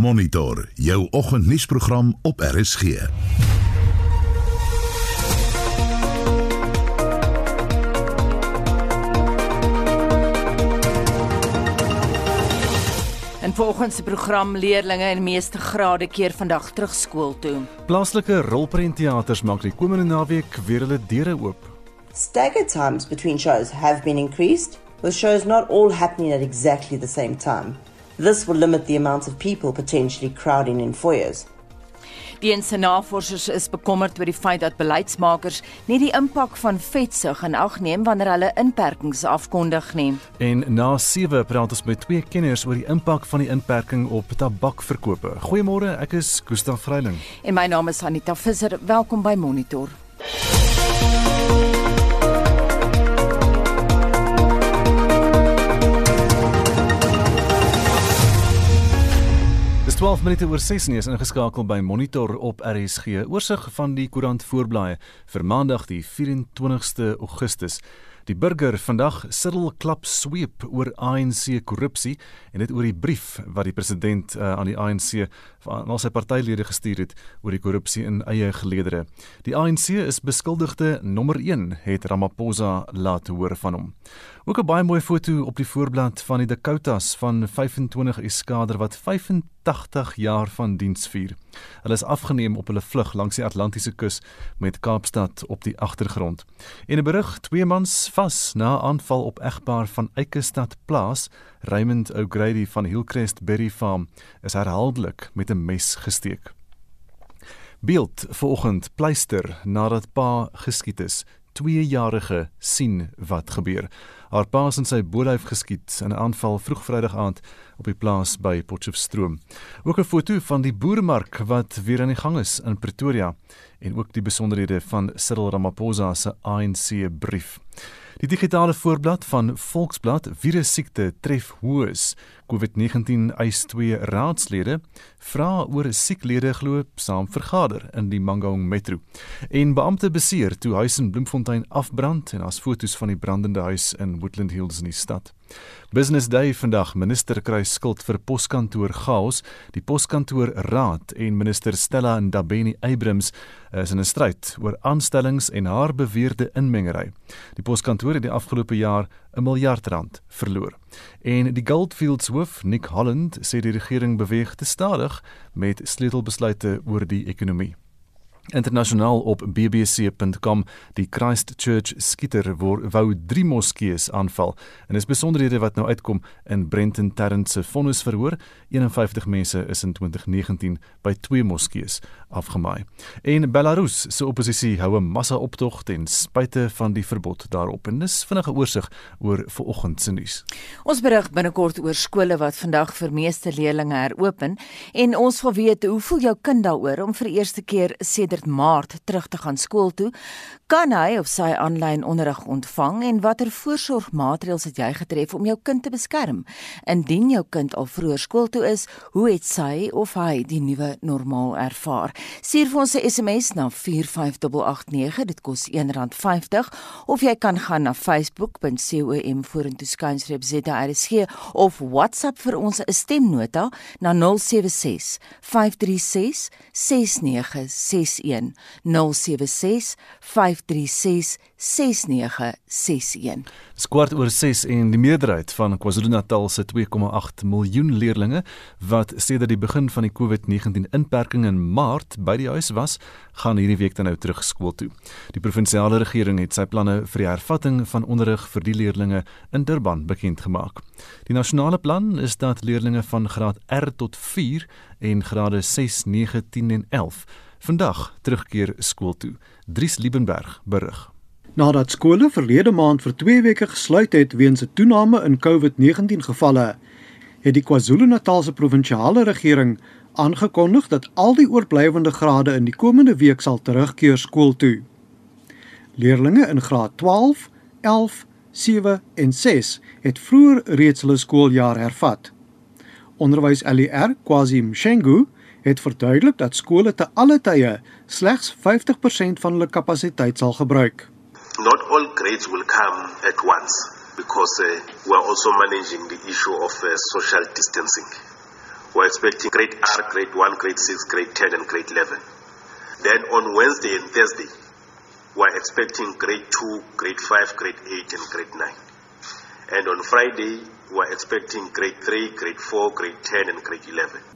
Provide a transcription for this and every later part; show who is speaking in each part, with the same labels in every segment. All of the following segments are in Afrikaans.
Speaker 1: Monitor jou oggendnuusprogram op RSG.
Speaker 2: En volgens die program leerdlinge in meeste grade keer vandag terug skool toe.
Speaker 3: Plaaslike rolprentteaters maak die komende naweek weer hulle deure oop.
Speaker 4: Staggered times between shows have been increased, with shows not all happening at exactly the same time. This will limit the amount of people potentially crowding in foyers.
Speaker 2: Die ense navorsers is bekommerd oor die feit dat beleidsmakers nie die impak van vetsug in ag neem wanneer hulle inperkings afkondig nie.
Speaker 3: En na 7 praat ons met twee kenners oor die impak van die inperking op tabakverkope. Goeiemôre, ek is Gustaf Vreiling.
Speaker 2: En my naam is Anita Visser. Welkom by Monitor.
Speaker 3: Dis 12 minute oor 6 nie is ingeskakel by Monitor op RSG. Oorsig van die koerant voorblaaie vir Maandag die 24ste Augustus. Die burger vandag siddel klap sweep oor ANC korrupsie en dit oor die brief wat die president uh, aan die ANC aan al sy partylede gestuur het oor die korrupsie in eie geleedere. Die ANC is beskuldigde nommer 1 het Ramaphosa laat hoor van hom. Ook 'n baie mooi foto op die voorblad van die Dakotas van 25 eskader wat 85 jaar van diens vier. Hulle is afgeneem op hulle vlug langs die Atlantiese kus met Kaapstad op die agtergrond. En 'n berig: twee mans vas na aanval op egpaar van Eikestad Plaas. Raymond O'Grady van Hillcrest Berry Farm is herhaaldelik met 'n mes gesteek. Beeld vanoggend pleister nadat pa geskiet is. Tweejarige sien wat gebeur. Haar pa is in sy boelyf geskiet in 'n aanval vroeg Vrydag aand op die plaas by Potchefstroom. Ook 'n foto van die boeremark wat weer aan die gang is in Pretoria en ook die besonderhede van Cyril Ramaphosa se ANC brief. Die digitale voorblad van Volksblad virussiekte tref hoes. COVID-19 eis twee raadslede vra oor sieklede glo saam vergader in die Mangaung Metro. En beampte beseer toe huis in Bloemfontein afbrand en as fotos van die brandende huis in Woodland Hills in die stad. Business Day vandag minister kry skuld vir poskantoor chaos. Die poskantoor raad en minister Stella Ndabeni Abrams is in 'n stryd oor aanstellings en haar beweerde inmengery. Die poskantoor het die afgelope jaar 'n miljard rand verloor. En die Goldfields hoof Nick Holland sê die regering beweeg te stadig met sleutelbesluite oor die ekonomie. Internasionaal op bbc.com die Christchurch skieter wou drie moskeeë aanval. En is besonderhede wat nou uitkom in Brenton Tarrant se vonnisverhoor. 51 mense is in 2019 by twee moskeeë afgemaai. En Belarus se oppositie hou 'n massa-optog ten spyte van die verbod daarop. En dis vinnige oorsig oor vanoggend se nuus.
Speaker 2: Ons berig binnekort oor skole wat vandag vir meeste leerders heropen. En ons wil weet hoe voel jou kind daaroor om vir die eerste keer sedert sedert Maart terug te gaan skool toe, kan hy of sy aanlyn onderrig ontvang en watter voorsorgmaatreëls het jy getref om jou kind te beskerm? Indien jou kind al vroeër skool toe is, hoe het sy of hy die nuwe normaal ervaar? Stuur vir ons 'n SMS na 45889, dit kos R1.50 of jy kan gaan na facebook.com vorentoe skynstreep ZRSG of WhatsApp vir ons 'n stemnota na 076 536 6961 076 536 6961.
Speaker 3: Dis kwart oor 6 en die meerderheid van KwaZulu-Natal se 2,8 miljoen leerdlinge wat sedert die begin van die COVID-19 inperking in Maart by die huis was, gaan hierdie week dan nou terug skool toe. Die provinsiale regering het sy planne vir die hervatting van onderrig vir die leerdlinge in Durban bekend gemaak. Die nasionale plan is dat leerdlinge van graad R tot 4 en grade 6, 9, 10 en 11 vandag terugkeer skool toe. Dries Liebenberg berig.
Speaker 5: Nadat skole verlede maand vir 2 weke gesluit het weens 'n toename in COVID-19 gevalle, het die KwaZulu-Natalse provinsiale regering aangekondig dat al die oorblywende grade in die komende week sal terugkeer skool toe. Leerdlinge in graad 12, 11, 7 en 6 het vroeër reeds hulle skooljaar hervat. Onderwys LER KwaZulu-Mshengu het verduidelik dat skole te alle tye slegs 50% van hulle kapasiteit sal gebruik.
Speaker 6: Not all grades will come at once because uh, we are also managing the issue of uh, social distancing. we're expecting grade R, grade 1, grade 6, grade 10, and grade 11. Then on Wednesday and Thursday, we're expecting grade 2, grade 5, grade 8, and grade 9. And on Friday, we're expecting grade 3, grade 4, grade 10, and grade 11.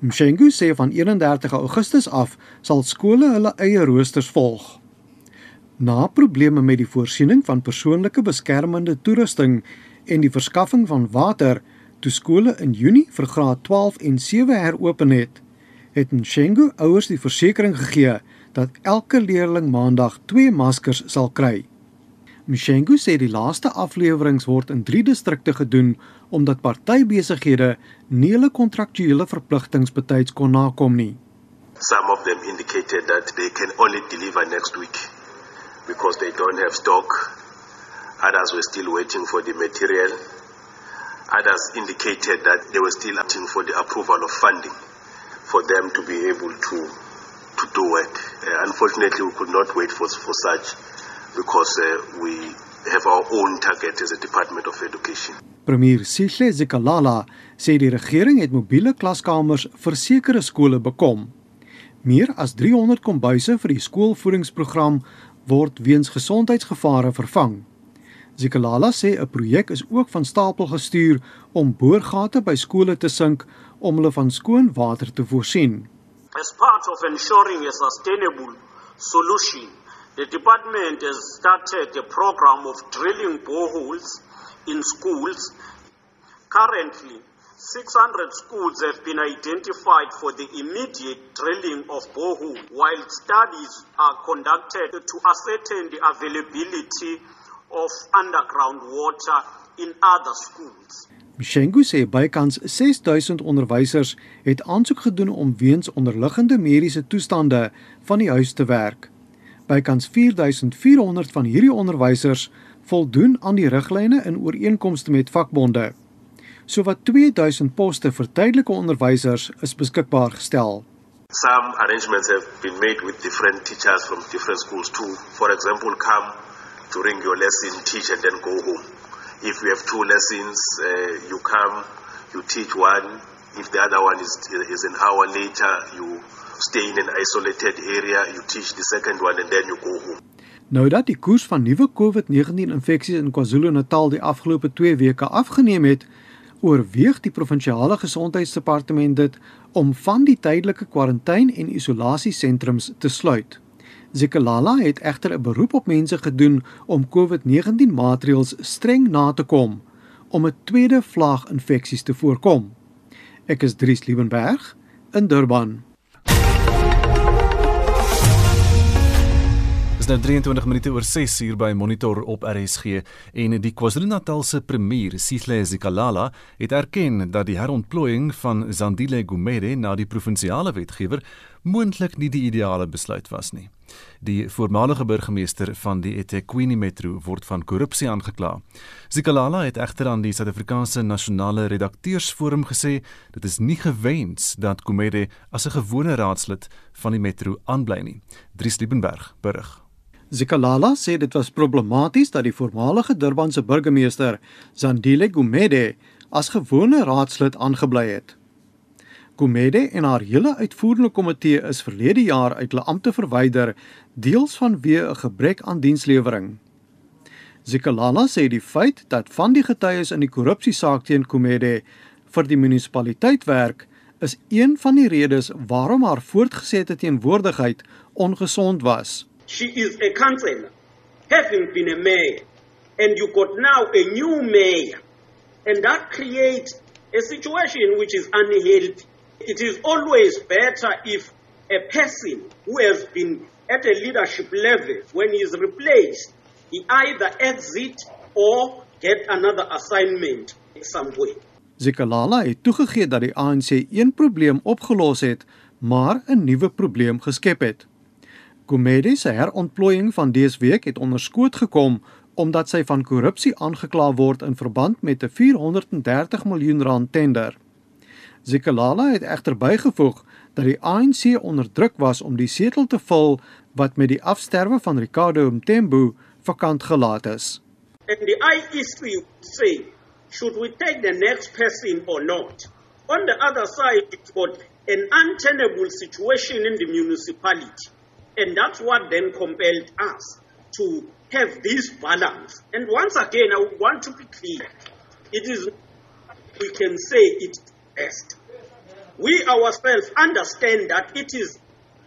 Speaker 5: Mshengu sê van 31 Augustus af sal skole hulle eie roosters volg. Na probleme met die voorsiening van persoonlike beskermende toerusting en die verskaffing van water toe skole in Junie vir graad 12 en 7 heropen het, het Mshengu ouers die versekering gegee dat elke leerling maandag 2 maskers sal kry. Mshengu sê die laaste afleweringe word in 3 distrikte gedoen omdat partybesighede nie hulle kontraktuele verpligtinge betyds kon nakom nie.
Speaker 6: Some of them indicated that they can only deliver next week because they don't have stock. Others were still waiting for the material. Others indicated that they were still waiting for the approval of funding for them to be able to to do work. Uh, unfortunately, we could not wait for for such because uh, we have our own target as a Department of Education.
Speaker 5: Premier Sihle Zikalala sê die regering het mobiele klaskamers vir sekere skole bekom. Meer as 300 kombuise vir die skoolvoedingsprogram word weens gesondheidsgevare vervang. Zikalala sê 'n projek is ook van stapel gestuur om boorgate by skole te sink om hulle van skoon water te voorsien.
Speaker 7: As part of ensuring a sustainable solution, the department has started a program of drilling boreholes in schools. Currently, 600 schools have been identified for the immediate drilling of borehole, while studies are conducted to ascertain the availability of underground water in other schools.
Speaker 5: Mshengu sê bykans 6000 onderwysers het aansoek gedoen om weens onderliggende mediese toestande van die huis te werk. Bykans 4400 van hierdie onderwysers voldoen aan die riglyne in ooreenkomste met vakbonde. Sowat 2000 poste vir tydelike onderwysers is beskikbaar gestel.
Speaker 6: Some arrangements have been made with different teachers from different schools to, for example, come during your lesson, teach and then go home. If you have two lessons, uh, you come, you teach one. If the other one is, is an hour later, you stay in an isolated area, you teach the second one and then you go home.
Speaker 5: Nou dat die koers van nuwe COVID-19 infeksies in KwaZulu-Natal die afgelope 2 weke afgeneem het, oorweeg die provinsiale gesondheidsdepartement dit om van die tydelike kwarantyne en isolasiesentrums te sluit. Zikalala het egter 'n beroep op mense gedoen om COVID-19 maatreëls streng na te kom om 'n tweede vlaag infeksies te voorkom. Ek is Dries Liebenberg in Durban.
Speaker 3: Dis nou 23 minute oor 6 uur by Monitor op RSG en die KwaZulu-Natal se premier, Sihle Zikalala, het erken dat die herontplooiing van Zandile Gumede na die provinsiale wetgewer moontlik nie die ideale besluit was nie. Die voormalige burgemeester van die eThekwini Metro word van korrupsie aangekla. Zikalala het egter aan die Suid-Afrikaanse Nasionale Redakteursforum gesê dit is nie gewens dat Gumede as 'n gewone raadslid van die metro aanbly nie. Dries Liebenberg berig.
Speaker 5: Zikalala sê dit was problematies dat die voormalige Durbanse burgemeester Zandile Gumede as gewone raadslid aangebly het. Gumede en haar hele uitvoerende komitee is verlede jaar uit hulle ampte verwyder deels vanweë 'n gebrek aan dienslewering. Zikalala sê die feit dat van die getuies in die korrupsiesaak teen Gumede vir die munisipaliteit werk, is een van die redes waarom haar voortgesette teenwoordigheid ongesond was.
Speaker 7: She is a councillor, having been a mayor, and you got now a new mayor, and that creates a situation which is unhealthy. It is always better if a person who has been at a leadership level, when he is replaced, he either exit or get another assignment somewhere.
Speaker 5: Zikalala het toegegee dat die ANC een probleem opgelos het, maar 'n nuwe probleem geskep het. Gumede se herontplooiing van dese week het onderskoot gekom omdat sy van korrupsie aangekla word in verband met 'n 430 miljoen rand tender. Zikalala het egter bygevoeg dat die ANC onder druk was om die setel te vul wat met die afsterwe van Ricardo Mthembu vakant gelaat is.
Speaker 7: And the IEC say, should we take the next person or not? On the other side, it's got an untenable situation in the municipality. And that's what then compelled us to have this balance. And once again, I want to be clear. It is, we can say it best. We ourselves understand that it is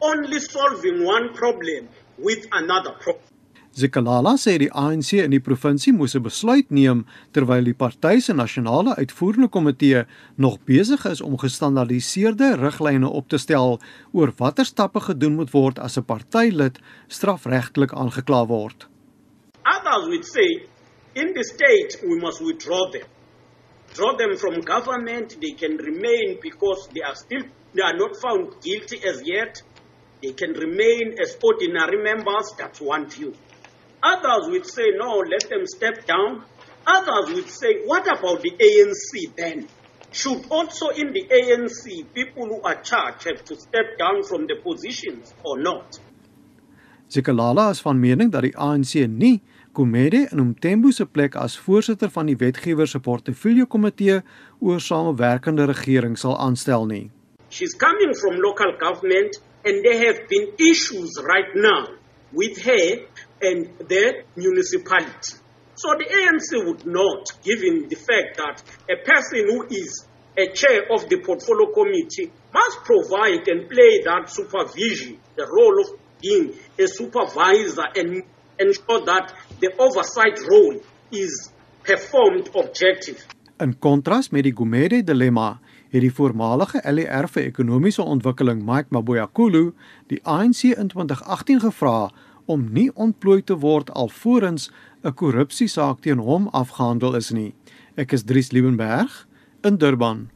Speaker 7: only solving one problem with another problem.
Speaker 5: Zikalala sê die ANC in die provinsie moes 'n besluit neem terwyl die party se nasionale uitvoerende komitee nog besig is om gestandaardiseerde riglyne op te stel oor watter stappe gedoen moet word as 'n partylid strafregtelik aangekla word.
Speaker 7: Others would say in the state we must withdraw them. Draw them from government, they can remain because they are still they are not found guilty as yet. They can remain as ordinary members, that's one view. Others would say, no, let them step down. Others would say, what about the ANC then? Should also in the ANC people who are charged have to step down from the positions or not?
Speaker 5: Zikalala is van mening dat die ANC nie Kumede in Umthembu se plek as voorsitter van die wetgewer se portefeulje komitee oor samewerkende regering sal aanstel nie.
Speaker 7: She's coming from local government and there have been issues right now with her and the municipality. So the ANC would not, given the fact that a person who is a chair of the portfolio committee must provide and play that supervision, the role of being a supervisor and ensure that the oversight role is performed objective.
Speaker 5: In kontras met die Gumede dilemma, het die voormalige LER vir ekonomiese ontwikkeling Mike Maboyakulu die ANC in 2018 gevra om nie ontplooi te word alvorens 'n korrupsiesaak teen hom afgehandel is nie. Ek is Dries Liebenberg in Durban.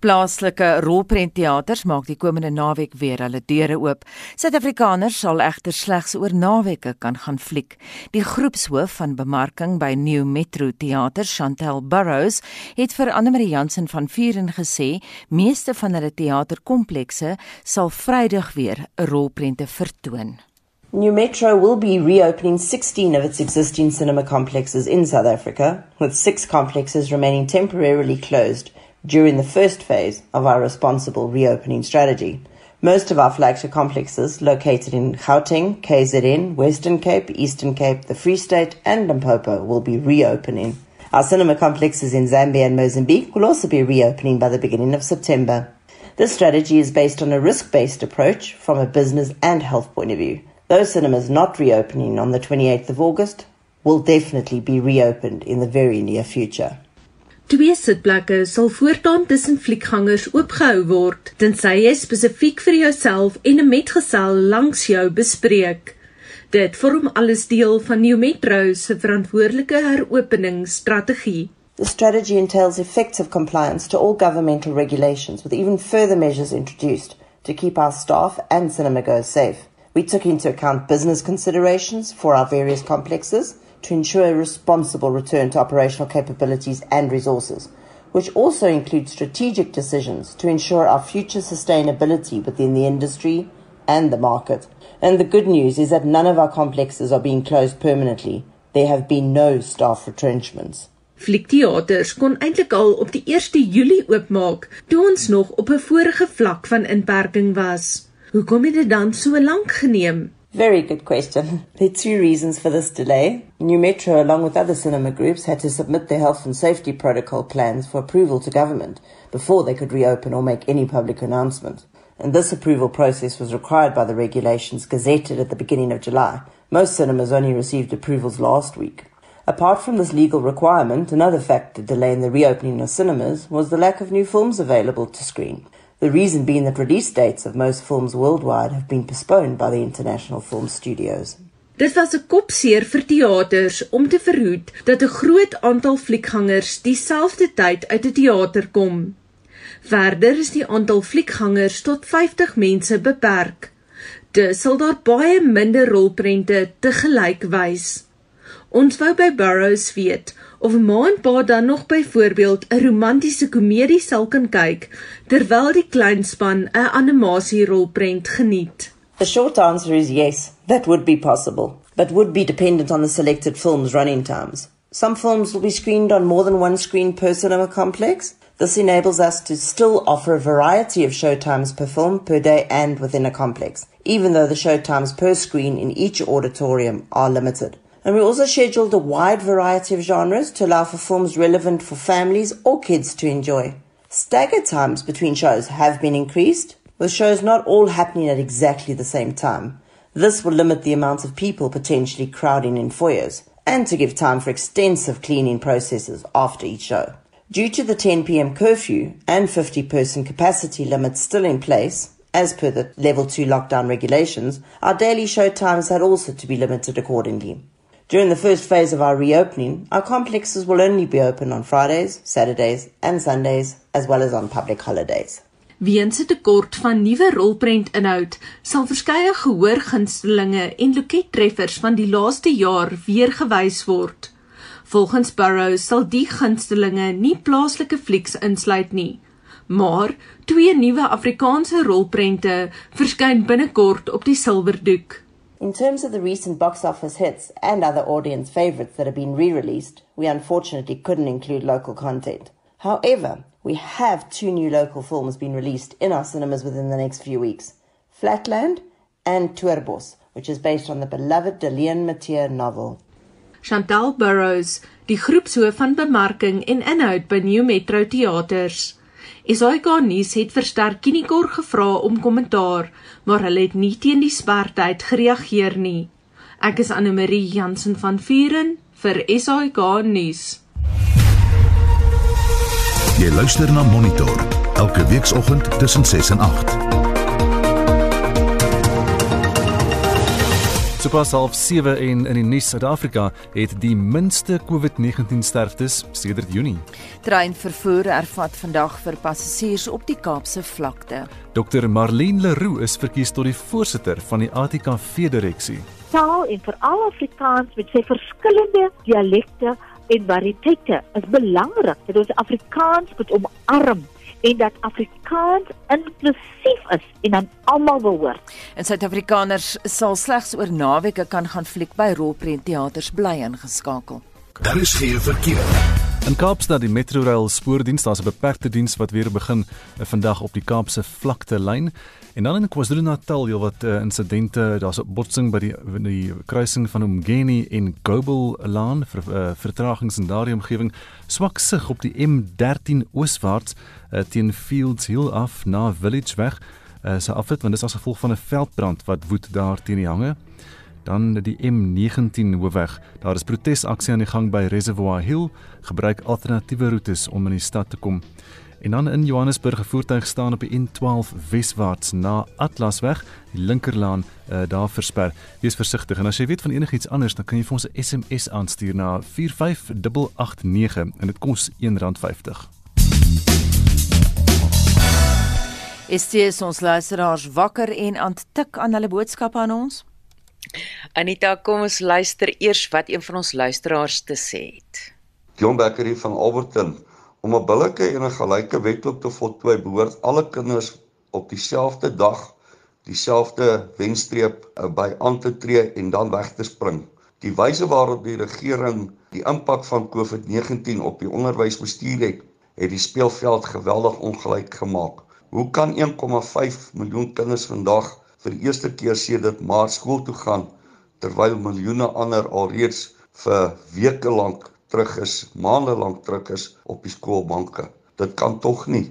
Speaker 2: Plaaslike rolprentteaters maak die komende naweek weer hulle deure oop. Suid-Afrikaners sal egter slegs oor naweke kan gaan fliek. Die groepshoof van bemarking by New Metro Theater, Chantel Burrows, het vir Anne-Marie Jansen van Vuren gesê, meeste van hulle teaterkomplekse sal Vrydag weer 'n rolprente vertoon.
Speaker 4: New Metro will be reopening 16 of its existing cinema complexes in South Africa, with six complexes remaining temporarily closed during the first phase of our responsible reopening strategy. Most of our flagship complexes, located in Gauteng, KZN, Western Cape, Eastern Cape, the Free State, and Limpopo, will be reopening. Our cinema complexes in Zambia and Mozambique will also be reopening by the beginning of September. This strategy is based on a risk based approach from a business and health point of view. Those cinemas not reopening on the 28th of August will definitely be reopened in the very near future.
Speaker 8: Twee sitplekke sal voortaan tussen fliekgangers oopgehou word tensy jy spesifiek vir jouself en 'n metgesel langs jou bespreek. Dit vorm alles deel van New Metro se verantwoordelike heropeningsstrategie.
Speaker 4: The strategy entails effective compliance to all governmental regulations with even further measures introduced to keep our staff and cinemagoers safe. We took into account business considerations for our various complexes to ensure a responsible return to operational capabilities and resources, which also includes strategic decisions to ensure our future sustainability within the industry and the market. And the good news is that none of our complexes are being closed permanently. There have been no staff retrenchments.
Speaker 8: Fliekteaters kon eintlik al op die 1 Julie oopmaak toe ons nog op 'n vorige vlak van inperking was. Hoekom het dit dan so lank geneem?
Speaker 4: Very good question. There are two reasons for this delay. New Metro, along with other cinema groups, had to submit their health and safety protocol plans for approval to government before they could reopen or make any public announcement. And this approval process was required by the regulations gazetted at the beginning of July. Most cinemas only received approvals last week. Apart from this legal requirement, another factor delaying the reopening of cinemas was the lack of new films available to screen. The reason being that release dates of most films worldwide have been postponed by the international film studios.
Speaker 8: Dit was 'n kopseer vir teaters om te verhoed dat 'n groot aantal fliekgangers dieselfde tyd uit 'n teater kom. Verder is die aantal fliekgangers tot 50 mense beperk. Dus sal daar baie minder rolprente te gelyk wys. Ons wou by Burrows weet of 'n ma en pa dan nog byvoorbeeld 'n romantiese komedie sal kan kyk terwyl die kleinspan 'n animasierolprent geniet.
Speaker 4: The short answer is yes, that would be possible, but would be dependent on the selected film's running times. Some films will be screened on more than one screen per cinema complex. This enables us to still offer a variety of showtimes per film per day and within a complex, even though the showtimes per screen in each auditorium are limited. And we also scheduled a wide variety of genres to allow for films relevant for families or kids to enjoy. Staggered times between shows have been increased, with shows not all happening at exactly the same time. This will limit the amount of people potentially crowding in foyers and to give time for extensive cleaning processes after each show. Due to the 10 pm curfew and 50 person capacity limit still in place, as per the level 2 lockdown regulations, our daily show times had also to be limited accordingly. During the first phase of our reopening, our complexes will only be open on Fridays, Saturdays, and Sundays, as well as on public holidays.
Speaker 8: Weens 'n tekort van nuwe rolprentinhoud, sal verskeie gehoorgunstelinge en lokettreffers van die laaste jaar weer gewys word. Volgens Burrows sal die gunstelinge nie plaaslike flieks insluit nie, maar twee nuwe Afrikaanse rolprente verskyn binnekort op die silwerdoek.
Speaker 4: In terms of the recent box office hits and other audience favorites that have been re-released, we unfortunately couldn't include local content. However, we have two new local films being released in our cinemas within the next few weeks. Flatland and Tuerbos, which is based on the beloved Delian Mathieu novel.
Speaker 8: Chantal Burrows, die groepshoof van bemarking en inhoud by New Metro Theaters. SAK nuus het vir Sterkinikor gevra om kommentaar, maar hulle het nie teen die spertyd gereageer nie. Ek is Anne Marie Jansen van Vuren vir SAK nuus.
Speaker 1: Jy luister na Monitor elke weekoggend tussen 6 en 8.
Speaker 3: Sopas half 7 en in die nuus Suid-Afrika het die minste COVID-19 sterftes sedert Junie.
Speaker 2: Treinvervoer ervat vandag vir passasiers op die Kaapse vlakte.
Speaker 3: Dr Marlene Leroux is verkies tot die voorsitter van die ATKV direksie.
Speaker 9: Taal en veral Afrikaans met sy verskillende dialekte en variëteite is belangrik dat ons Afrikaans moet omarm en dat Afrikaans inklusief is en aan almal behoort.
Speaker 2: En Suid-Afrikaners sal slegs oor naweke kan gaan fliek by rolprentteaters bly ingeskakel.
Speaker 1: Daar is geen verkeer.
Speaker 3: In Kaapstad die Metrorail spoordiens daar's 'n beperkte diens wat weer begin vandag op die Kaapse vlakte lyn. En dan in KwaZulu-Natal jy wat uh, insidente daar's 'n botsing by die die kruising van Umgeni en Gobel Laan vir uh, vertragings in daardie omgewing swak sig op die M13 ooswaarts uh, teen Fields Hill af na Village weg. Uh, se afrit want dit is as gevolg van 'n veldbrand wat woed daar teen die hange dan die M19 hoofweg. Daar is protesaksie aan die gang by Reservoir Hill. Gebruik alternatiewe roetes om in die stad te kom. En dan in Johannesburg 'n voertuig staan op die N12 weswaarts na Atlasweg, die linkerlaan uh, daar versper. Wees versigtig en as jy weet van enigiets anders, dan kan jy vir ons 'n SMS aanstuur na 45889 en dit kos R1.50.
Speaker 2: Is dit ons luisteraars wakker en aan tik aan hulle boodskappe aan ons?
Speaker 10: Anita, kom ons luister eers wat een van ons luisteraars te sê het.
Speaker 11: John Becker hier van Alberton. Om 'n billike en 'n gelyke wetloop te voltooi, behoort alle kinders op dieselfde dag dieselfde wenstreep uh, by aan te tree en dan weg te spring. Die wyse waarop die regering die impak van COVID-19 op die onderwys bestuur het, het die speelveld geweldig ongelyk gemaak. Hoe kan 1,5 miljoen kinders vandag vir die eerste keer sedert Maart skool toe gaan terwyl miljoene ander alreeds vir weke lank terug is, maande lank terug is op die skoolbanke. Dit kan tog nie.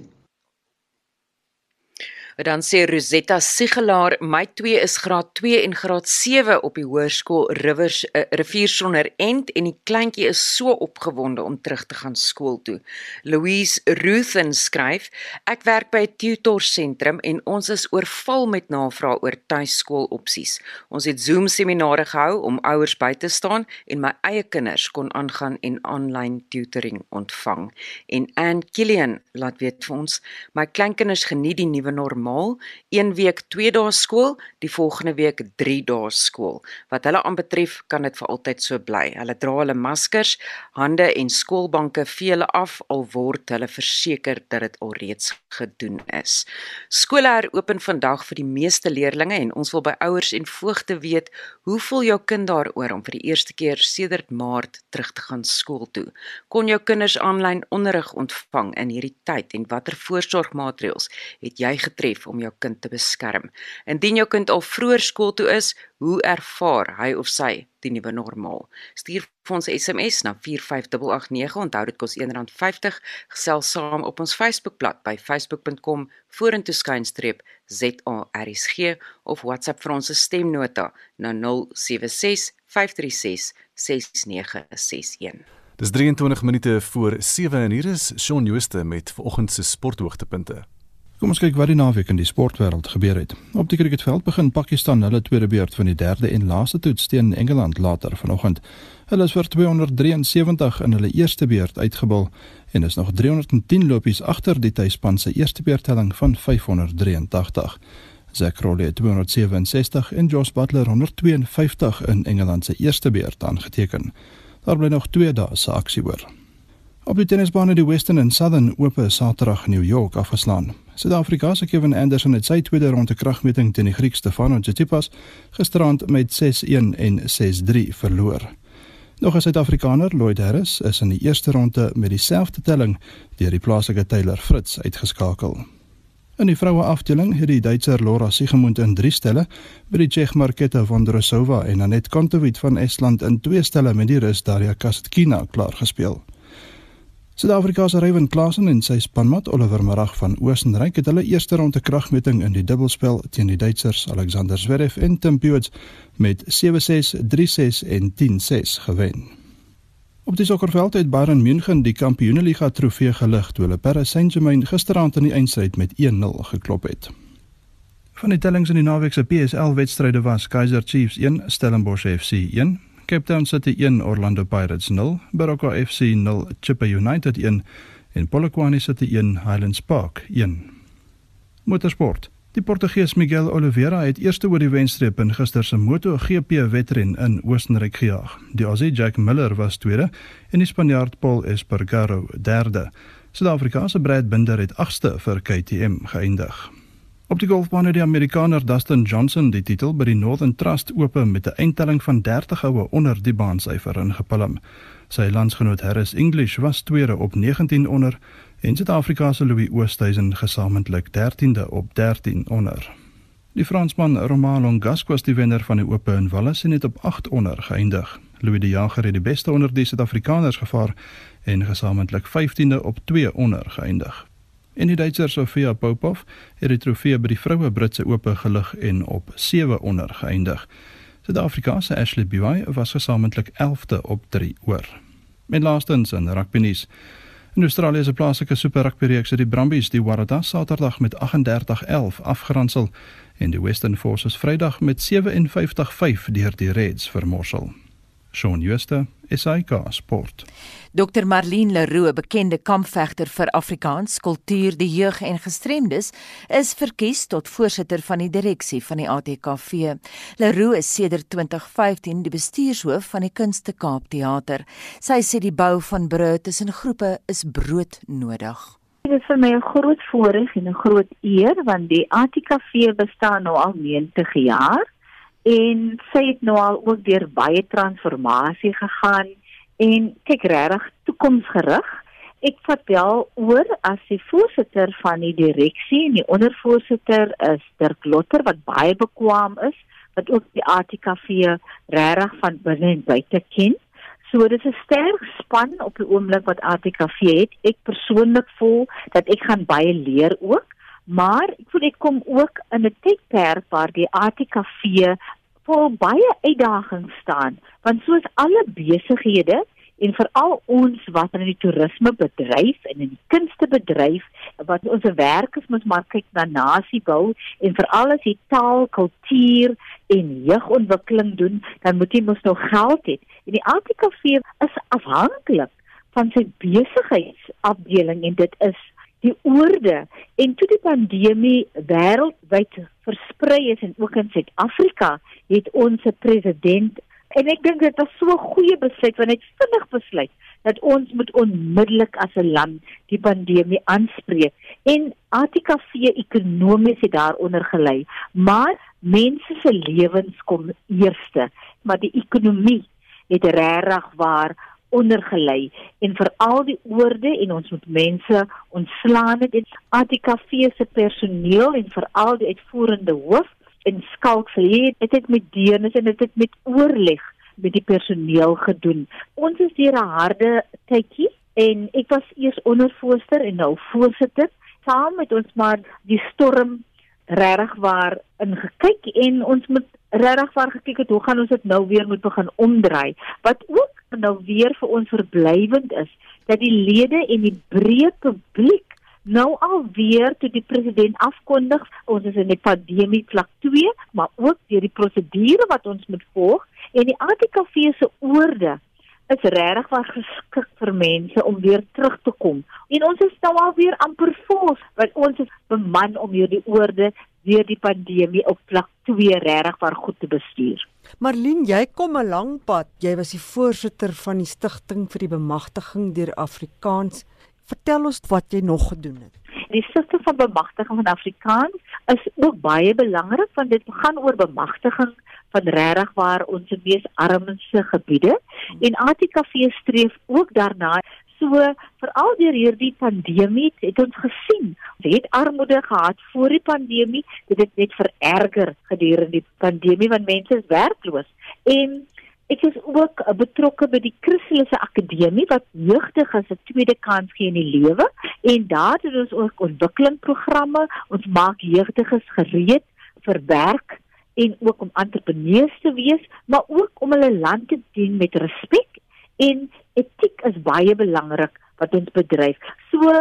Speaker 10: Dan sê Rosetta Sigelaar, my 2 is graad 2 en graad 7 op die hoërskool Rivers uh, Rivier sonder end en die kleintjie is so opgewonde om terug te gaan skool toe. Louise Ruthen skryf, ek werk by 'n tutor sentrum en ons is oorval met navrae oor tuiskool opsies. Ons het Zoom seminare gehou om ouers by te staan en my eie kinders kon aangaan en aanlyn tutoring ontvang. En Ann Killian laat weet vir ons, my kleinkinders geniet die nuwe normaal normaal, een week 2 dae skool, die volgende week 3 dae skool. Wat hulle aanbetref, kan dit vir altyd so bly. Hulle dra hulle maskers, hande en skoolbanke vee hulle af al word hulle verseker dat dit alreeds gedoen is. Skole heropen vandag vir die meeste leerders en ons wil by ouers en voogte weet, hoe voel jou kind daaroor om vir die eerste keer sedert Maart terug te gaan skool toe? Kon jou kinders aanlyn onderrig ontvang in hierdie tyd en watter voorsorgmaatreëls het jy getref om jou kind te beskerm? Indien jou kind al vroeër skool toe is, hoe ervaar hy of sy die nuwe normaal? Stuur vir ons SMS na 45889. Onthou dit kos R1.50. Gesels saam op ons Facebookblad by facebook.com vorentoe skynstreep ZARSG of WhatsApp vir ons stemnota na 076 536 6961.
Speaker 3: Dis 23 minute voor 7 en hier is Shaun Jooste met vanoggend se sporthoogtepunte.
Speaker 12: Kom ons kyk wat die naweek in die sportwêreld gebeur het. Op die cricketveld begin Pakistan hulle tweede beurt van die derde en laaste toets teen Engeland later vanoggend. Hulle is vir 273 in hulle eerste beurt uitgebal en is nog 310 lopies agter die tuisspan se eerste beurtelling van 583. Zach Crowley 267 en Josh Butler 152 in Engeland se eerste beurt aangeteken. Daar bly nog 2 dae se aksie oor. Op die tennisbaan het die Western en Southern Ope Saterdag New York afgeslaan. Suid-Afrika se Kevin Anderson het sy tweede ronde kragmeting teen die Griek Stefanos Tsitsipas gisterand met 6-1 en 6-3 verloor. Nog 'n Suid-Afrikaner, Lloyd Harris, is in die eerste ronde met dieselfde telling deur die plaaslike Taylor Fritz uitgeskakel. In die vroue afdeling het die Duitser Laura Siegemund in 3 stelle by die Tsjech Marketa Vondrousova en Anet Kontaveit van Estland in 2 stelle met die Rus Daria Kasatkina klaar gespeel. Suid-Afrika se Ryan Klasen en sy spanmaat Oliver Marag van Oostenryk het hulle eerste ronde kragmeting in die dubbelspel teen die Duitsers Alexander Zverev en Tim Puets met 7-6, 3-6 en 10-6 gewen. Op die sokkerveld het Bayern München die Kampioenligga trofee gelig toe hulle Paris Saint-Germain gisterand in die eindstryd met 1-0 geklop het. Van die tellings in die naweek se PSL wedstryde was Kaizer Chiefs 1, Stellenbosch FC 1, Cape Town City 1 Orlando Pirates 0, Baroka FC 0 Chippa United 1 en Polokwane City 1 Highlands Park 1. Motorsport. Die Portugees Miguel Oliveira het eerste oor die wenstreep in gister se MotoGP wedren in Oostenryk gejaag. Die Aussie Jack Miller was tweede en die Spanjaard Paul Espargaro derde. Suid-Afrika se Brad Binder het agste vir KTM geëindig. Op die golfbaan het die Amerikaner Dustin Johnson die titel by die Northern Trust Open met 'n eindtelling van 30 houe onder die baansyfer ingepalm. Sy landsgenoot Harris English was tweede op 19 onder en Suid-Afrika se Louis Oosthuizen gesamentlik 13de op 13 onder. Die Fransman Romain Longas was die wenner van die Ope in Wallis en het op 8 onder geëindig. Louis de Jager het die beste onder die Suid-Afrikaners gevaar en gesamentlik 15de op 2 onder geëindig. En die Duitser Sofia Popov het die trofee by die vroue Britse Ope gelig en op 7 onder geëindig. Suid-Afrika se Ashley Biwai was gesamentlik 11de op 3 oor. Met laastens in rugby nuus. In Australië se plaaslike Super Rugby reeks het die Brumbies die Waratahs Saterdag met 38-11 afgeronsel en die Western Forces Vrydag met 57-5 deur die Reds vermorsel. Shaun Schuster, SAK Sport.
Speaker 2: Dr Marlene Leroux, bekende kampvegter vir Afrikaans, kultuur, die jeug en gestremdes, is verkies tot voorsitter van die direksie van die ATKV. Leroux is sedert 2015 die bestuurshoof van die Kunste Kaap Theater. Sy sê die bou van brûe tussen groepe is broodnodig.
Speaker 9: Dit is vir my 'n groot voorreg en 'n groot eer want die ATKV bestaan nou al 90 jaar en sy het nou al ook deur baie transformasie gegaan en kyk regtig toekomsgerig. Ek vertel oor as die voorsitter van die direksie en die ondervoorsitter is Dirk Lotter wat baie bekwam is wat ook die ATKV regtig van binne en buite ken. So dit is 'n sterk span op die oomblik wat ATKV het. Ek persoonlik voel dat ek gaan baie leer ook. Maar ek voel ek kom ook in 'n tydperk waar die ATKV voor baie uitdagings staan, want soos alle besighede en veral ons wat in die toerisme bedryf en in die kunste bedryf wat ons werkers moet maar kyk na nasie bou en veral as jy taal, kultuur en jeugontwikkeling doen, dan moet jy mos nog geld hê. En die ATKV is afhanklik van sy besigheidsafdeling en dit is die oorde. En toe die pandemie wêreldwyd versprei is en ook in Suid-Afrika het ons president. En ek dink dit was so 'n goeie besluit want hy het vinnig besluit dat ons moet onmiddellik as 'n land die pandemie aanspreek. En ATKV ekonomies het daaronder gelei maar mense se lewens kom eerste. Maar die ekonomie het regtig waar ondergelei en veral die oorde en ons moet mense ontslaan het. En ATKV se personeel en veral die uitvoerende hoof en skalk verleed het dit met deernis en dit het met oorleg met die personeel gedoen. Ons is deur 'n harde tydjie en ek was eers ondervoorsitter en nou voorsitter. Saam met ons maar die storm regtig waar ingekyk en ons moet regtig waar gekyk het hoe gaan ons dit nou weer moet begin omdraai. Wat ook nou weer vir ons verblywend is dat die lede en die breë publiek nou al weer toe die president afkondig ons is in die pandemie vlak 2 maar ook deur die prosedure wat ons moet volg en die ATKV se oorde is regtig waar geskik vir mense om weer terug te kom. En ons is nou al weer amper vol, want ons is beman om hierdie oorde deur die pandemie op vlak 2 regtig goed te bestuur.
Speaker 13: Marlene, jy kom 'n lang pad. Jy was die voorsitter van die stigting vir die bemagtiging deur Afrikaans. Vertel ons wat jy nog gedoen het.
Speaker 9: Die stigting van bemagtiging van Afrikaans is ook baie belangrik want dit gaan oor bemagtiging van regtig waar ons mees armste gebiede en ATKV streef ook daarna So veral deur hierdie pandemie het ons gesien, ons het armoede gehad voor die pandemie, dit het net vererger gedurende die pandemie want mense is werkloos. En ek is ook betrokke by die Christelike Akademie wat jeugdiges 'n tweede kans gee in die lewe en daar het ons ook ontwikkelingsprogramme, ons maak jeugdiges gereed vir werk en ook om entrepreneurs te wees, maar ook om hulle land te dien met respek en etiek is baie belangrik wat ons bedryf. So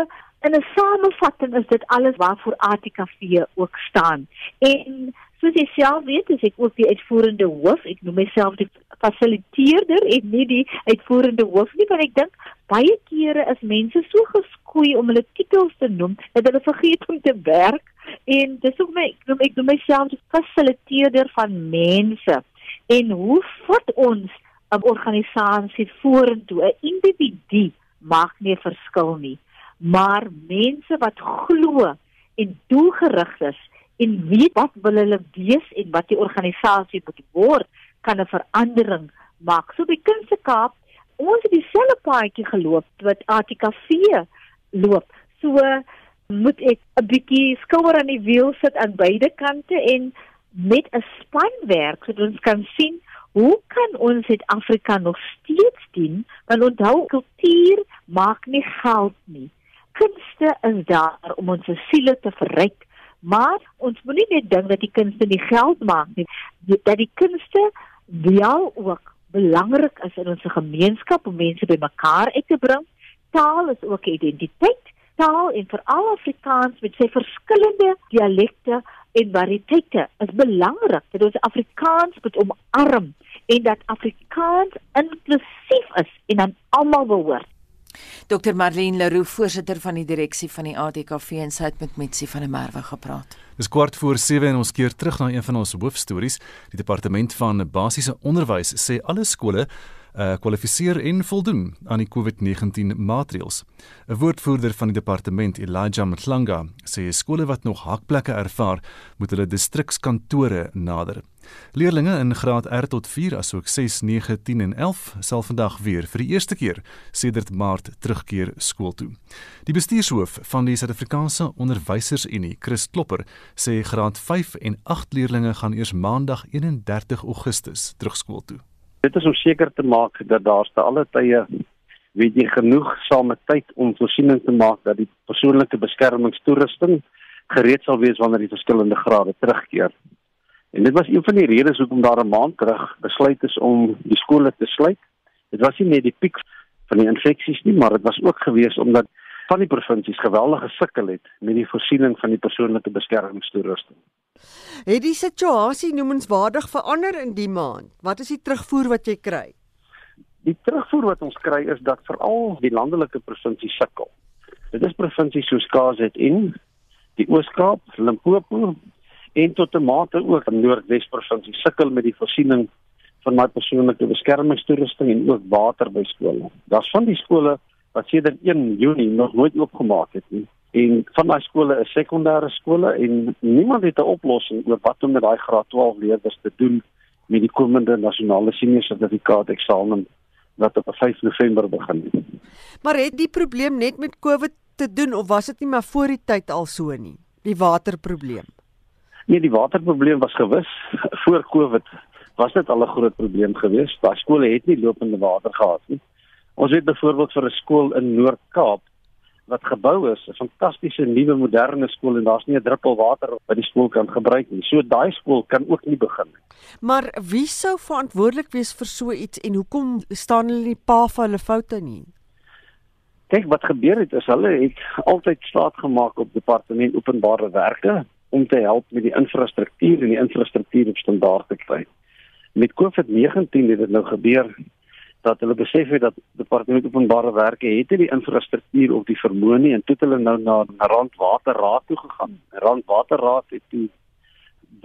Speaker 9: in 'n samevatting is dit alles waarvoor ATKV ook staan. En soos jy self weet, is ek ook die uitvoerende hoof. Ek noem myself die fasiliteerder en nie die uitvoerende hoof nie, want ek dink baie kere is mense so geskoei om hulle titels te noem dat hulle vergeet om te werk. En dis ook my ek noem, ek noem myself die fasiliteerder van mense. En hoe vat ons 'n organisasie vorentoe. 'n Individu maak nie 'n verskil nie, maar mense wat glo en doelgerig is en weet wat wil hulle wees en wat die organisasie moet word, kan 'n verandering maak. So by Kunste Kaap, ons het dieselfde paadjie geloop wat ATKV loop. So moet ek 'n bietjie skouer aan die wiel sit aan beide kante en met 'n span werk sodat ons kan sien Hoe kan ons Suid-Afrika nog steeds dien? Want onthou, kultuur maak nie geld nie. Kunste is daar om ons siele te verryk, maar ons moenie net dink dat die kunste nie geld maak nie. Dat die kunste wel ook belangrik is in ons gemeenskap om mense bymekaar uit te bring. Taal is ook identiteit. Taal en veral Afrikaans met sy verskillende dialekte en variëteite is belangrik dat ons Afrikaans moet omarm en dat Afrikaans inklusief is en aan almal behoort.
Speaker 2: Dr Marlene Leroux, voorsitter van die direksie van die ADKV en sy het met Mitsi van der Merwe gepraat.
Speaker 3: Dis kwart voor 7 en ons keer terug na een van ons hoofstories. Die departement van basiese onderwys sê alle skole uh, kwalifiseer en voldoen aan die COVID-19 maatreëls. 'n Woordvoerder van die departement, Elijah Mhlanga, sê skole wat nog hakplekke ervaar, moet hulle distrikskantore nader. Leerlinge in graad R tot 4 asook 6, 9, 10 en 11 sal vandag weer vir die eerste keer sedert Maart terugkeer skool toe. Die bestuurshoof van die Suid-Afrikaanse Onderwysersunie, Chris Klopper, sê graad 5 en 8 leerlinge gaan eers Maandag 31 Augustus terug skool toe.
Speaker 14: Dit is om seker te maak dat daar te alle tye weet jy genoeg same tyd om voorsiening te maak dat die persoonlike beskermingstoerusting gereed sal wees wanneer die verskillende grade terugkeer. En dit was een van die redes hoekom daar 'n maand terug besluit is om die skole te sluit. Dit was nie net die piek van die infeksies nie, maar dit was ook gewees omdat van die provinsies geweldige sukkel het met die voorsiening van die persoonlike beskermingstoerusting.
Speaker 13: Het die situasie noemenswaardig verander in die maand? Wat is die terugvoer wat jy kry?
Speaker 14: Die terugvoer wat ons kry is dat veral die landelike provinsies sukkel. Dit is provinsies soos KZN, die Oos-Kaap, Limpopo en tot 'n mate ook Noordwes provinsie sukkel met die voorsiening van my persoonlike beskermingstoerusting en ook water by skole. Daar's van die skole wat sedert 1 Junie nog nooit oopgemaak het nie. En van daai skole is sekondêre skole en niemand het 'n oplossing oor wat om met daai graad 12 leerders te doen met die komende nasionale senior sertifikaat eksamen wat op 5 November begin.
Speaker 13: Maar het die probleem net met COVID te doen of was dit nie maar voor die tyd al so nie? Die waterprobleem.
Speaker 14: Nee, die waterprobleem was gewis voor COVID was dit al 'n groot probleem geweest. Daai skole het nie lopende water gehad nie. Ons weet byvoorbeeld vir 'n skool in Noord-Kaap wat gebou is, 'n fantastiese nuwe moderne skool en daar's nie 'n druppel water wat die skool kan gebruik nie. So daai skool kan ook nie begin nie.
Speaker 13: Maar wie sou verantwoordelik wees vir so iets en hoekom staan hulle nie pa vir hulle foute nie?
Speaker 14: Kyk wat gebeur het is hulle het altyd staat gemaak op departement openbare werke om te help met die infrastruktuur en die infrastruktuur op standaard te kry. Met COVID-19 het dit nou gebeur dat hulle besef het dat departement openbare werke het nie die infrastruktuur of die vermoë nie en toe hulle nou na, Randwaterraad toe gegaan. Randwaterraad het toe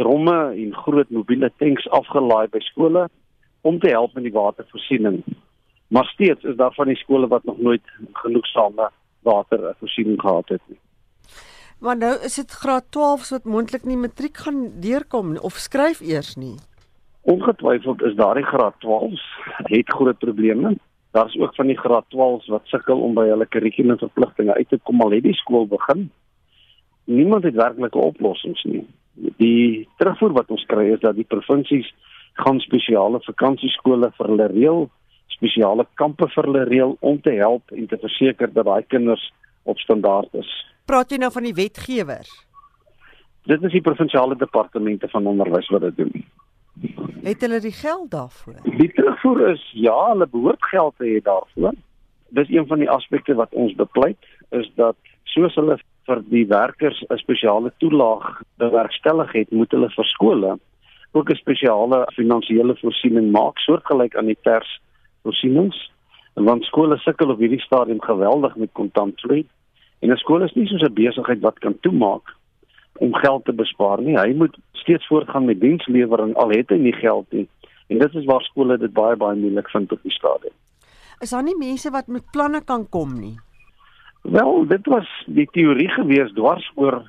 Speaker 14: dromme en groot mobiele tanks afgelaai by skole om te help met die watervoorsiening. Maar steeds is daar van die skole wat nog nooit genoegsame watervoorsiening gehad het nie.
Speaker 13: Maar nou is dit graad 12s wat moontlik nie matriek gaan deurkom of skryf eers nie.
Speaker 14: Ongetwyfeld is daardie graad 12s het groot probleme. Daar's ook van die graad 12s wat sukkel om by hulle kurrikulumverpligtinge uit te kom al het die skool begin. Niemand het werklike oplossings nie. Die terugvoer wat ons kry is dat die provinsies gaan spesiale vakansieskole vir hulle reël, spesiale kampe vir hulle reël om te help en te verseker dat daai kinders op standaard is.
Speaker 13: Praat jy nou van die wetgewers?
Speaker 14: Dit is die provinsiale departemente van onderwys wat dit doen.
Speaker 13: Het hulle die geld daarvoor?
Speaker 14: Die terugvoer is ja, hulle behoort geld te hê daarvoor. Dis een van die aspekte wat ons bepleit is dat soos hulle vir die werkers 'n spesiale toelaag bewerkstellig het, moet hulle vir skole ook 'n spesiale finansiële voorsiening maak soortgelyk aan die pers voorsienings. Want skole sukkel op hierdie stadium geweldig met kontantvloei. En 'n skool is nie soos 'n besigheid wat kan toemaak om geld te bespaar nie. Hy moet steeds voortgaan met dienslewering al het hy nie geld nie. En dit is waar skole dit baie baie moeilik vind op die stadium.
Speaker 13: Is daar nie mense wat met planne kan kom nie?
Speaker 14: Wel, dit was die teorie gewees dwars oor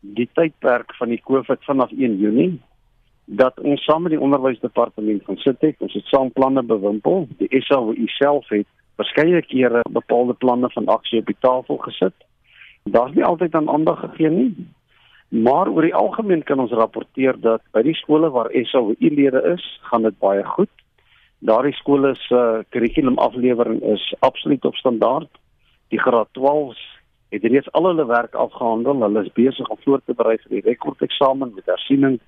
Speaker 14: die tydperk van die COVID vanaf 1 Junie dat ons saam met die onderwysdepartement gaan sit het. Ons het saam planne bewimpel. Die SAWU self het verskeie kere bepaalde planne van aksie op die tafel gesit. Daar's nie altyd aan aandag gegee nie. Maar oor die algemeen kan ons rapporteer dat by die skole waar SAU-lede is, gaan dit baie goed. Daardie skole se uh, kurrikulumaflewering is absoluut op standaard. Die graad 12s het reeds al hulle werk afgehandel. Hulle is besig om voor te berei vir die rekordeksamen met hersiening.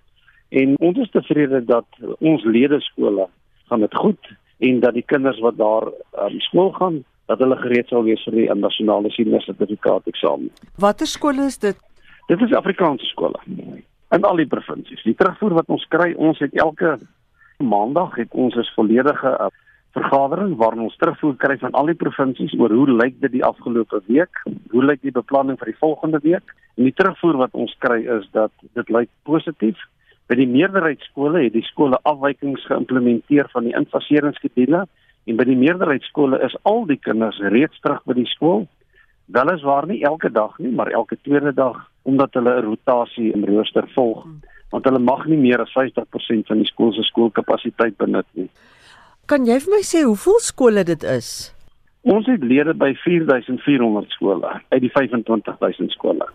Speaker 14: En ons is tevrede dat ons ledeskole gaan dit goed en dat die kinders wat daar um, skool gaan, dat hulle gereed sal wees vir die nasionale senior sertifikaat eksamen.
Speaker 13: Watter skole is dit?
Speaker 14: Dit is Afrikaanse skole in al die provinsies. Die terugvoer wat ons kry, ons het elke maandag het ons 'n volledige uh, vergadering waar ons terugvoer kry van al die provinsies oor hoe lyk dit die afgelope week, hoe lyk die beplanning vir die volgende week. En die terugvoer wat ons kry is dat dit lyk positief. By die meerderheid skole het die skole afwykings geïmplementeer van die infaseringskedule en by die meerderheid skole is al die kinders reeds terug by die skool. Weliswaar nie elke dag nie, maar elke tweede dag omdat hulle 'n rotasie in rooster volg want hulle mag nie meer as 50% van die skool se skoolkapasiteit benut nie.
Speaker 13: Kan jy vir my sê hoeveel skole dit is?
Speaker 14: Ons het lede by 4400 skole uit die 25000 skole.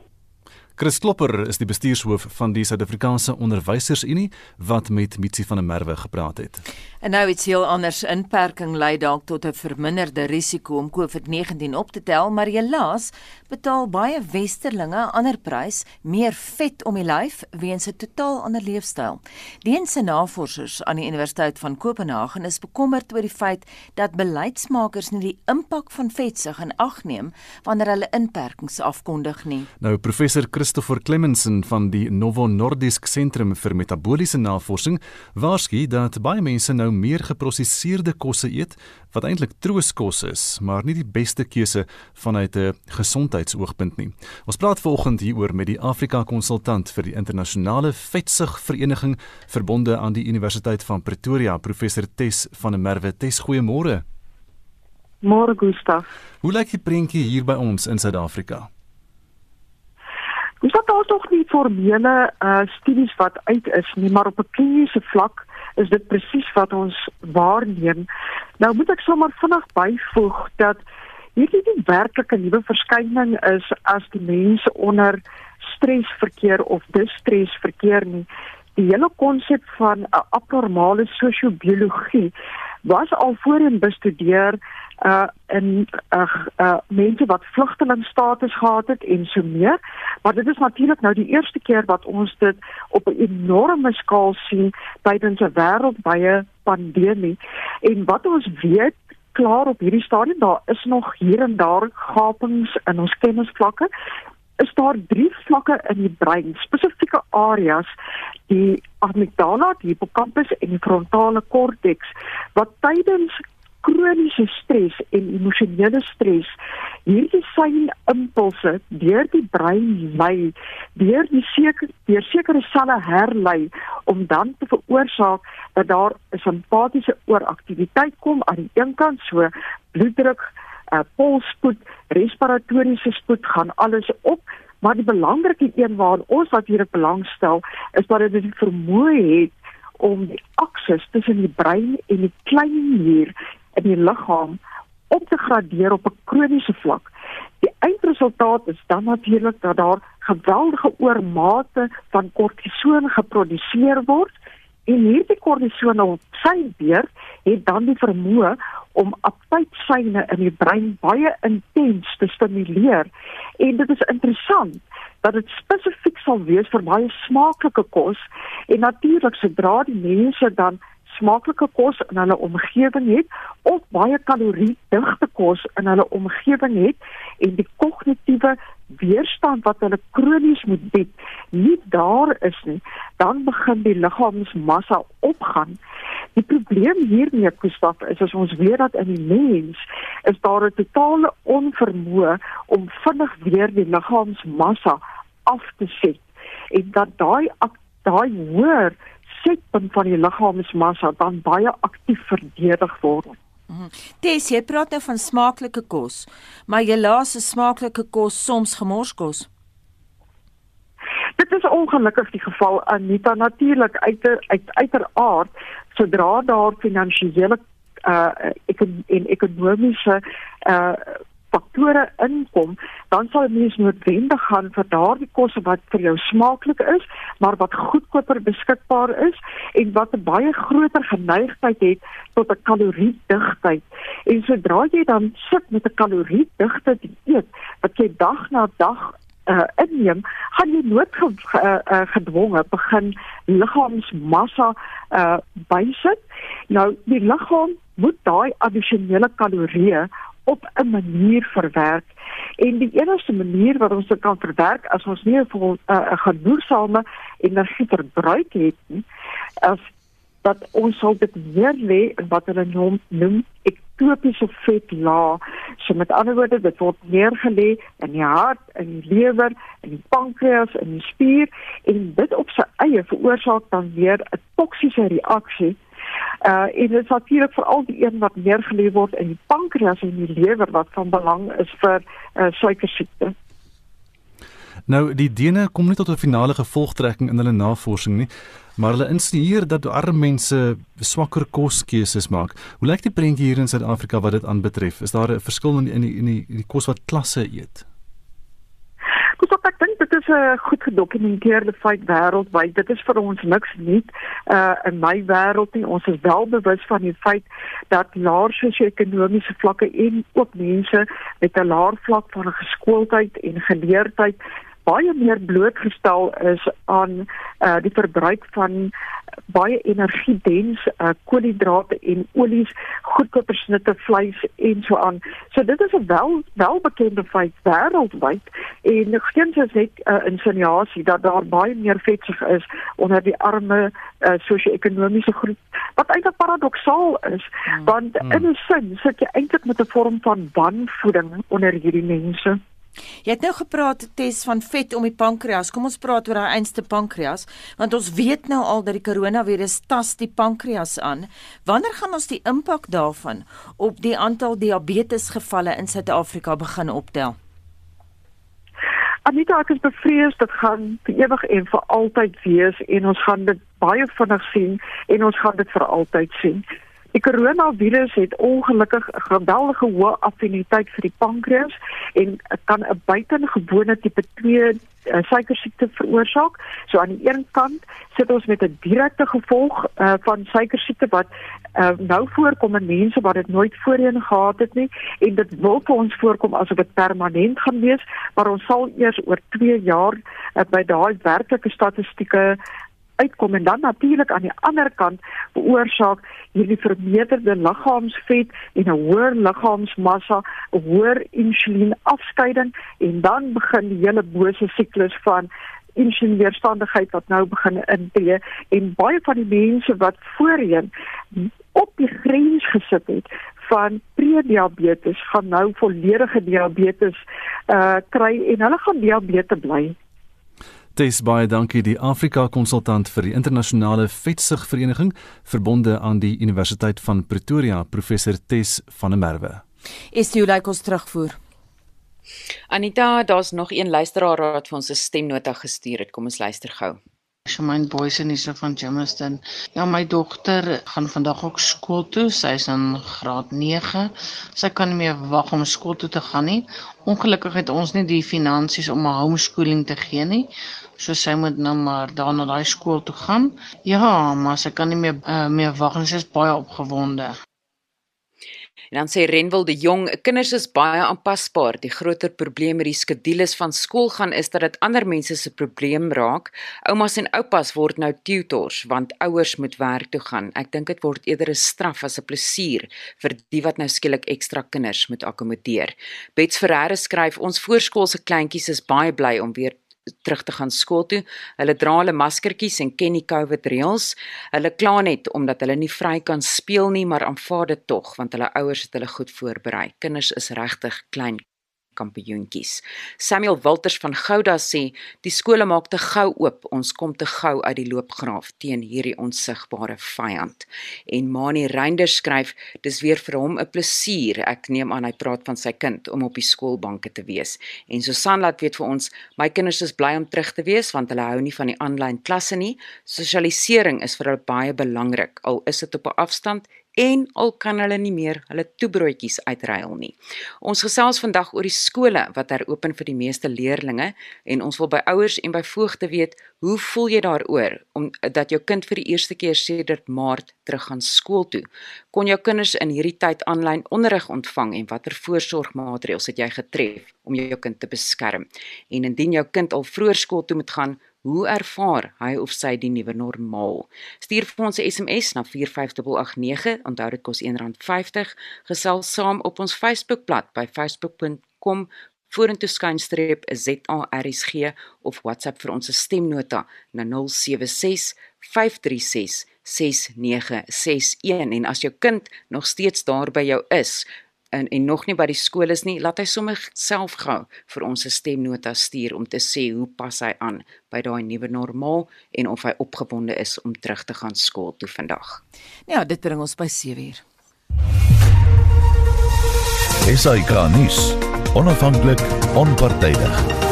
Speaker 3: Chris Klopper is die bestuurshoof van die Suid-Afrikaanse Onderwysersunie wat met Mitsi van der Merwe gepraat het.
Speaker 2: En nou iets heel anders. Inperking lei dalk tot 'n verminderde risiko om COVID-19 op te tel, maar helaas betaal baie westerlinge 'n ander prys, meer vet om die lyf weens 'n totaal ander leefstyl. Deense navorsers aan die Universiteit van Kopenhagen is bekommerd oor die feit dat beleidsmakers nie die impak van vetsug in ag neem wanneer hulle inperkings afkondig nie.
Speaker 3: Nou professor Chris Christopher Clemmensen van die Novo Nordisk Sentrum vir Metabooliese Navorsing waarsku dat baie mense nou meer geprosesseerde kosse eet wat eintlik trooskos is, maar nie die beste keuse vanuit 'n gesondheidsoogpunt nie. Ons praat vanoggend hieroor met die Afrika konsultant vir die internasionale vetsug vereniging verbonde aan die Universiteit van Pretoria, professor Tes van der Merwe. Tes, goeiemôre.
Speaker 15: Môre Gustaf.
Speaker 3: Hoe lyk die prentjie hier by ons in Suid-Afrika?
Speaker 15: Dis dat daar tog nie formele uh studies wat uit is nie, maar op 'n kliniese vlak is dit presies wat ons waarneem. Nou moet ek sommer vinnig byvoeg dat hierdie nie werklik 'n nuwe verskyning is as die mense onder stres verkeer of disstres verkeer nie. Die hele konsep van 'n abnormale sosio-biologie was al voorheen bestudeer uh in uh, uh mense wat vlugtelingstatus gehad het en so meer. Maar dit is natuurlik nou die eerste keer wat ons dit op 'n enorme skaal sien tydens 'n wêreldwye pandemie. En wat ons weet klaar op hierdie stadium daar is nog hier en daar gapings in ons kennisvlakke is daar drie vlakke in die brein spesifieke areas die amygdala die hippocampus en die frontale korteks wat tydens kroniese stres en emosionele stres. Hierdie sein impulse deur die brein lei deur die seker deur sekere selle herlei om dan te veroorsaak dat daar 'n simpatiese ooraktiwiteit kom aan die een kant so bloeddruk, uh, polsspoed, respiratoriese spoed gaan alles op maar die belangrike een waaraan ons natuurlik belangstel is dat dit die vermoë het om die aksis tussen die brein en die klein nier in die liggaam op te gradeer op 'n kroniese vlak. Die eindresultaat is dan natuurlik dat daar geweldige oormate van kortison geproduseer word en hierdie kortison op sy beurt het dan die vermoë om aptytsyne in die brein baie intens te stimuleer. En dit is interessant dat dit spesifiek sal wees vir baie smaaklike kos en natuurlik sodra die mense dan smaaklike kos in hulle omgewing het of baie kaloriedigte kos in hulle omgewing het en die kognitiewe weerstand wat hulle kronies moet bied nie daar is nie dan begin die liggaamsmassa opgaan. Die probleem hiermee Gustaf is as ons weet dat in die mens is daar 'n totale onvermoë om vinnig weer die liggaamsmassa af te set en dat daai daai hoër setpunt van die liggaamsmassa dan baie aktief verdedig word.
Speaker 2: Mhm. Dis jy praat nou van smaaklike kos, maar jy laat se smaaklike kos soms gemorskos.
Speaker 15: Dit is ongelukkig die geval Anita natuurlik uit uit uiteraard sodra daar finansiële uh ek en ekonomiese uh faktore inkom, dan sal mens noodwendig gaan vir daardie kosse wat vir jou smaaklik is, maar wat goedkoper beskikbaar is en wat 'n baie groter geneigtheid het tot 'n kaloriedigtheid. En sodra jy dan sit met 'n kaloriedigte dieet wat jy dag na dag uh inneem, gaan jy noodgedwonge uh, uh, begin liggaamsmassa uh bysit. Nou die liggaam moet daai addisionele kalorieë op 'n manier verwerk en die enigste manier wat ons dit kan verwerk as ons nie 'n uh, genoegsame energie verbruik het nie as dat ons sal dit weer lê in wat hulle noem noem ektopiese vet la so met ander woorde dit word neergelê in die hart in die lewer in die pankreas in die spier en dit op sy eie veroorsaak dan weer 'n toksiese reaksie Uh en dit is natuurlik veral die een wat neergelê word in die pankreas en die lewer wat van belang is vir uh suikersiekte.
Speaker 3: Nou die dene kom nie tot 'n finale gevolgtrekking in hulle navorsing nie, maar hulle insinueer dat arme mense swakker koskeuses maak. Hoe lyk die prentjie hier in Suid-Afrika wat dit aanbetref? Is daar 'n verskil in in die in die, die kos wat klasse eet?
Speaker 15: Dis op ek dink dit is 'n goed gedokumenteerde feit wêreldwyd. Dit is vir ons niks nuut uh in my wêreld nie. Ons is wel bewus van die feit dat laer sosio-ekonomiese vlakke en ook mense met 'n laer vlak van geskooldheid en geleerdheid baie meer blootgestel is aan uh die verbruik van baie energiedens uh, koolhidrate en olies, goedkoper snitte vleis en so aan. So dit is 'n wel welbekende feit wêreldwyd en geens is net 'n uh, insinuasie dat daar baie meer vetsig is onder die arme uh, sosio-ekonomiese groep wat eintlik paradoksaal is hmm. want hmm. in 'n sin sit jy eintlik met 'n vorm van wanvoeding onder hierdie mense.
Speaker 2: Jy het nou gepraat tes van vet om die pankreas. Kom ons praat oor daai einste pankreas, want ons weet nou al dat die koronavirus tas die pankreas aan. Wanneer gaan ons die impak daarvan op die aantal diabetesgevalle in Suid-Afrika begin optel?
Speaker 15: Anita, ek is bevrees dit gaan vir ewig en vir altyd wees en ons gaan dit baie vinnig sien en ons gaan dit vir altyd sien. Die koronavirus het ongelukkig 'n geweldige hoë affiniteit vir die pankreas en kan 'n buitengewone tipe 2 uh, suikersiekte veroorsaak. So aan die een kant sit ons met 'n direkte gevolg uh, van suikersiekte wat uh, nou voorkom in mense wat dit nooit voorheen gehad het nie en dit wil vir ons voorkom asof dit permanent gaan wees, maar ons sal eers oor 2 jaar uh, by daai werklike statistieke uitkom en dan natuurlik aan die ander kant veroorsaak hierdie vermeerderde liggaamsvet en 'n hoër liggaamsmassa, 'n hoër insulienafskeiding en dan begin die hele bose siklus van insulienweerstandigheid wat nou begin intree en baie van die mense wat voorheen op die grens gesit het van prediabetes gaan nou volledige diabetes uh kry en hulle gaan diabetes bly
Speaker 3: Tes baie dankie die Afrika konsultant vir die internasionale vetsigvereniging verbonde aan die Universiteit van Pretoria professor Tes van der Merwe.
Speaker 2: Is jy like ons terugvoer?
Speaker 10: Anita, daar's nog een luisteraar wat vir ons 'n stemnota gestuur het. Kom ons luister gou.
Speaker 16: Shamaine Boysen is van Jamestown. Ja, my dogter gaan vandag ook skool toe. Sy is in graad 9. Sy kan nie meer wag om skool toe te gaan nie. Ongelukkig het ons nie die finansies om 'n homeschooling te gee nie. So sy moet nou maar daar na daai skool toe gaan. Ja, maar sy kan nie meer uh, meer wag nie. Sy is baie opgewonde.
Speaker 10: En dan sê Renwil de Jong, kinders is baie aanpasbaar. Die groter probleem met die skedules van skool gaan is dat dit ander mense se probleem raak. Oumas en oupas word nou tutors want ouers moet werk toe gaan. Ek dink dit word eerder 'n straf as 'n plesier vir die wat nou skielik ekstra kinders moet akkommodeer. Bets Ferreira skryf ons voorskoolse kleintjies is baie bly om weer terug te gaan skool toe. Hulle dra hulle maskertjies en ken die COVID reëls. Hulle kla net omdat hulle nie vry kan speel nie, maar aanvaar dit tog want hulle ouers het hulle goed voorberei. Kinders is regtig klein kampioentjies. Samuel Walters van Gouda sê die skole maak te gou oop. Ons kom te gou uit die loopgraaf teen hierdie onsigbare vyand. En Mani Reinders skryf dis weer vir hom 'n plesier. Ek neem aan hy praat van sy kind om op die skoolbanke te wees. En Susan laat weet vir ons, my kinders is bly om terug te wees want hulle hou nie van die aanlyn klasse nie. Sosialisering is vir hulle baie belangrik. Al is dit op 'n afstand en al kan hulle nie meer hulle toebroodjies uitruil nie. Ons gesels vandag oor die skole wat heropen vir die meeste leerdlinge en ons wil by ouers en by voogte weet, hoe voel jy daaroor om dat jou kind vir die eerste keer sedert Maart terug gaan skool toe? Kon jou kinders in hierdie tyd aanlyn onderrig ontvang en watter voorsorgmaatreëls het jy getref om jou kind te beskerm? En indien jou kind al vroeër skool toe moet gaan, Hoe ervaar hy of sy die nuwe normaal? Stuur vir ons 'n SMS na 45889, onthou dit kos R1.50. Gesels saam op ons Facebookblad by facebook.com vorentoe skynstreep ZARSG of WhatsApp vir ons stemnota na 076 536 6961 en as jou kind nog steeds daar by jou is en en nog nie by die skool is nie, laat hy sommer self gou vir ons 'n stemnota stuur om te sê hoe pas hy aan by daai nuwe normaal en of hy opgewonde is om terug te gaan skool toe vandag.
Speaker 2: Ja, dit bring ons by 7uur.
Speaker 1: SAK nuus. Onafhanklik, onpartydig.